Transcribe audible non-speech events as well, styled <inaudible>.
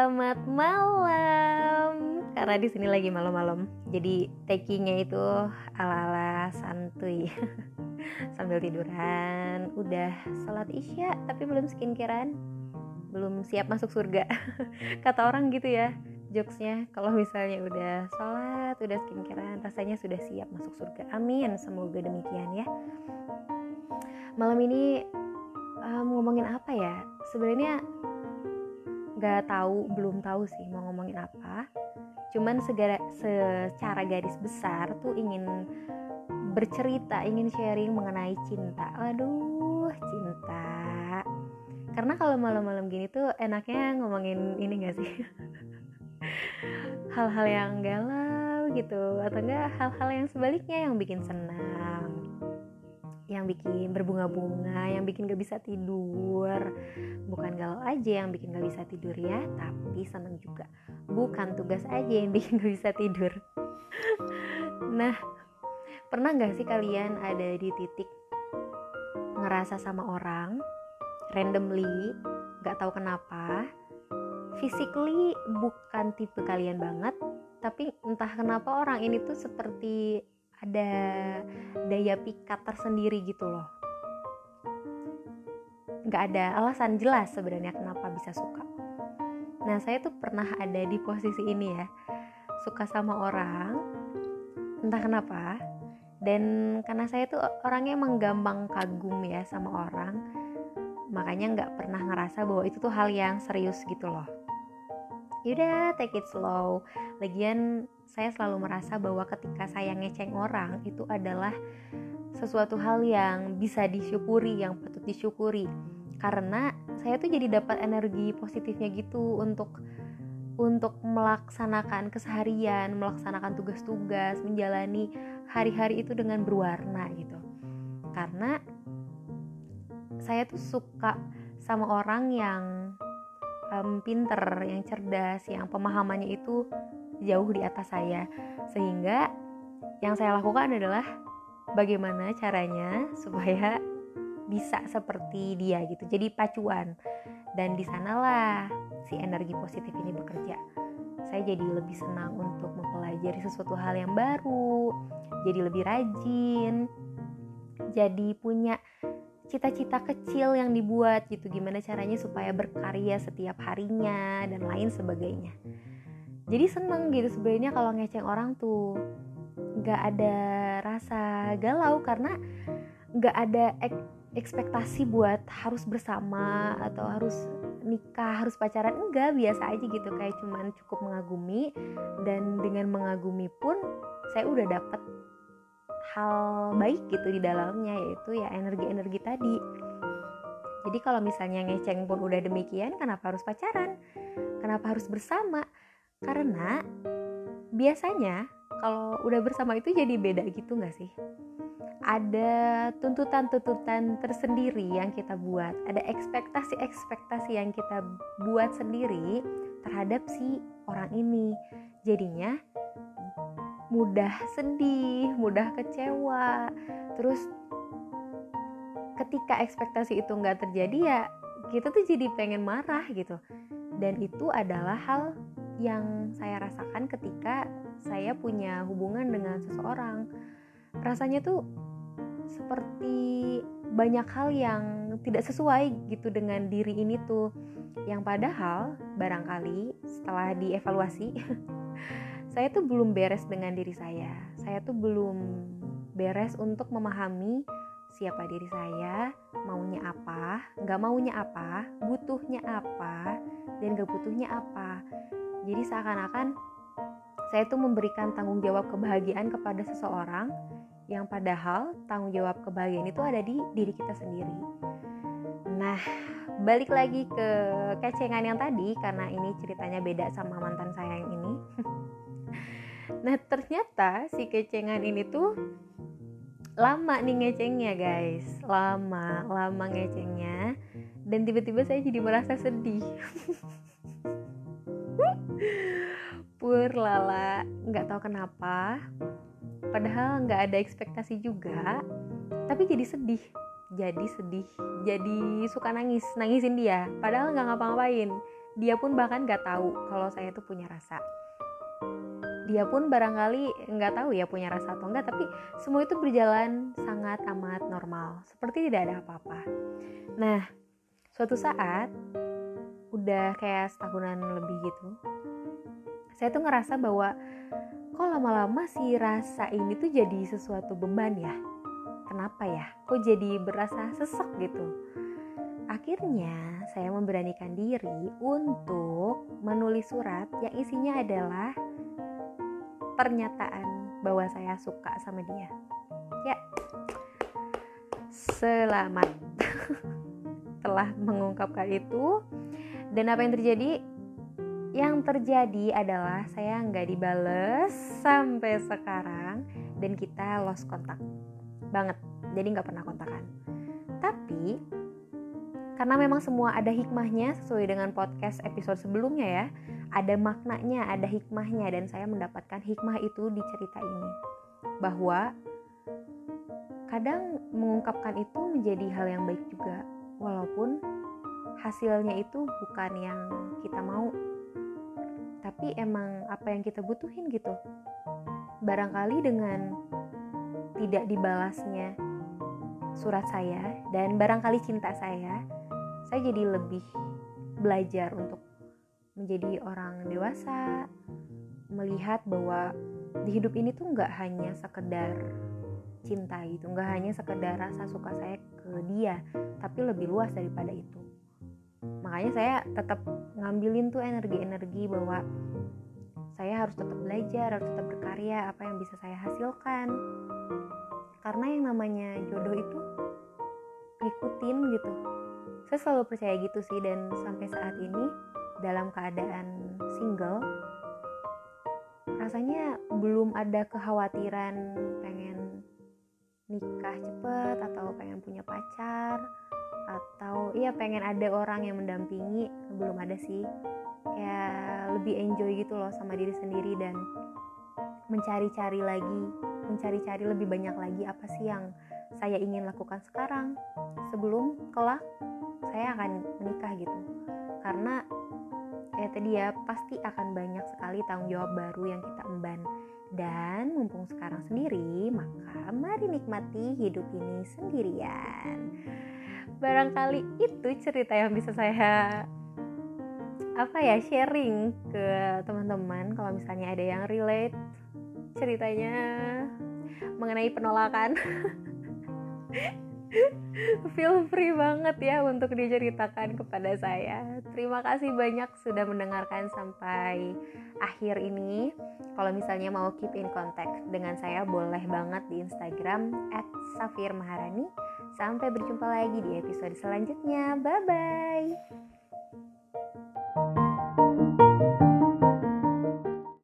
Selamat malam. Karena di sini lagi malam-malam. Jadi takingnya itu ala-ala santuy. <laughs> Sambil tiduran, udah salat Isya tapi belum skincarean. Belum siap masuk surga. <laughs> Kata orang gitu ya. Jokesnya kalau misalnya udah sholat, udah skincarean, rasanya sudah siap masuk surga. Amin, semoga demikian ya. Malam ini um, ngomongin apa ya? Sebenarnya nggak tahu belum tahu sih mau ngomongin apa. Cuman segara, secara garis besar tuh ingin bercerita ingin sharing mengenai cinta. Aduh cinta. Karena kalau malam-malam gini tuh enaknya ngomongin ini gak sih? <laughs> Hal-hal yang galau gitu atau enggak hal-hal yang sebaliknya yang bikin senang yang bikin berbunga-bunga, yang bikin gak bisa tidur. Bukan galau aja yang bikin gak bisa tidur ya, tapi seneng juga. Bukan tugas aja yang bikin gak bisa tidur. <laughs> nah, pernah gak sih kalian ada di titik ngerasa sama orang randomly, gak tahu kenapa, physically bukan tipe kalian banget, tapi entah kenapa orang ini tuh seperti ada daya pikat tersendiri gitu loh. Nggak ada alasan jelas sebenarnya kenapa bisa suka. Nah saya tuh pernah ada di posisi ini ya. Suka sama orang entah kenapa dan karena saya tuh orangnya emang gampang kagum ya sama orang makanya nggak pernah ngerasa bahwa itu tuh hal yang serius gitu loh. Yaudah take it slow. Lagian saya selalu merasa bahwa ketika saya ngeceng orang itu adalah sesuatu hal yang bisa disyukuri, yang patut disyukuri. Karena saya tuh jadi dapat energi positifnya gitu untuk untuk melaksanakan keseharian, melaksanakan tugas-tugas, menjalani hari-hari itu dengan berwarna gitu. Karena saya tuh suka sama orang yang um, pinter, yang cerdas, yang pemahamannya itu jauh di atas saya. Sehingga yang saya lakukan adalah bagaimana caranya supaya bisa seperti dia gitu. Jadi pacuan. Dan di sanalah si energi positif ini bekerja. Saya jadi lebih senang untuk mempelajari sesuatu hal yang baru jadi lebih rajin jadi punya cita-cita kecil yang dibuat gitu. Gimana caranya supaya berkarya setiap harinya dan lain sebagainya jadi seneng gitu sebenarnya kalau ngeceng orang tuh. Nggak ada rasa galau karena nggak ada ek ekspektasi buat harus bersama atau harus nikah harus pacaran. Enggak biasa aja gitu. Kayak cuman cukup mengagumi dan dengan mengagumi pun saya udah dapet hal baik gitu di dalamnya yaitu ya energi-energi tadi. Jadi kalau misalnya ngeceng pun udah demikian kenapa harus pacaran? Kenapa harus bersama karena biasanya kalau udah bersama itu jadi beda gitu gak sih? Ada tuntutan-tuntutan tersendiri yang kita buat, ada ekspektasi-ekspektasi yang kita buat sendiri terhadap si orang ini. Jadinya mudah sedih, mudah kecewa, terus ketika ekspektasi itu nggak terjadi ya kita tuh jadi pengen marah gitu dan itu adalah hal yang saya rasakan ketika saya punya hubungan dengan seseorang. Rasanya tuh seperti banyak hal yang tidak sesuai gitu dengan diri ini tuh. Yang padahal barangkali setelah dievaluasi <laughs> saya tuh belum beres dengan diri saya. Saya tuh belum beres untuk memahami siapa diri saya, maunya apa, nggak maunya apa, butuhnya apa, dan gak butuhnya apa jadi seakan-akan saya tuh memberikan tanggung jawab kebahagiaan kepada seseorang yang padahal tanggung jawab kebahagiaan itu ada di diri kita sendiri. Nah, balik lagi ke kecengan yang tadi karena ini ceritanya beda sama mantan saya yang ini. <laughs> nah, ternyata si kecengan ini tuh lama nih ngecengnya guys lama lama ngecengnya dan tiba-tiba saya jadi merasa sedih <laughs> pur lala nggak tahu kenapa. Padahal nggak ada ekspektasi juga tapi jadi sedih. Jadi sedih jadi suka nangis nangisin dia. Padahal nggak ngapa-ngapain. Dia pun bahkan gak tahu kalau saya tuh punya rasa. Dia pun barangkali nggak tahu ya punya rasa atau enggak tapi semua itu berjalan sangat amat normal. Seperti tidak ada apa-apa. Nah suatu saat udah kayak setahunan lebih gitu saya tuh ngerasa bahwa kok lama-lama si rasa ini tuh jadi sesuatu beban ya kenapa ya kok jadi berasa sesek gitu akhirnya saya memberanikan diri untuk menulis surat yang isinya adalah pernyataan bahwa saya suka sama dia. Ya, selamat <laughs> telah mengungkapkan itu. Dan apa yang terjadi? Yang terjadi adalah saya nggak dibales sampai sekarang dan kita lost kontak banget. Jadi nggak pernah kontakan. Tapi karena memang semua ada hikmahnya sesuai dengan podcast episode sebelumnya ya ada maknanya, ada hikmahnya dan saya mendapatkan hikmah itu di cerita ini. Bahwa kadang mengungkapkan itu menjadi hal yang baik juga walaupun hasilnya itu bukan yang kita mau. Tapi emang apa yang kita butuhin gitu. Barangkali dengan tidak dibalasnya surat saya dan barangkali cinta saya, saya jadi lebih belajar untuk menjadi orang dewasa melihat bahwa di hidup ini tuh nggak hanya sekedar cinta gitu nggak hanya sekedar rasa suka saya ke dia tapi lebih luas daripada itu makanya saya tetap ngambilin tuh energi-energi bahwa saya harus tetap belajar harus tetap berkarya apa yang bisa saya hasilkan. Karena yang namanya jodoh itu ngikutin gitu. Saya selalu percaya gitu sih dan sampai saat ini dalam keadaan single rasanya belum ada kekhawatiran pengen nikah cepet atau pengen punya pacar atau iya pengen ada orang yang mendampingi. Belum ada sih. Kayak lebih enjoy gitu loh sama diri sendiri dan mencari-cari lagi. Mencari-cari lebih banyak lagi apa sih yang saya ingin lakukan sekarang. Sebelum kelak saya akan menikah gitu. Karena ya tadi ya pasti akan banyak sekali tanggung jawab baru yang kita emban. Dan mumpung sekarang sendiri maka mari nikmati hidup ini sendirian barangkali itu cerita yang bisa saya apa ya sharing ke teman-teman kalau misalnya ada yang relate ceritanya mengenai penolakan <laughs> feel free banget ya untuk diceritakan kepada saya. Terima kasih banyak sudah mendengarkan sampai akhir ini. Kalau misalnya mau keep in contact dengan saya boleh banget di Instagram @safir Maharani. Sampai berjumpa lagi di episode selanjutnya. Bye bye.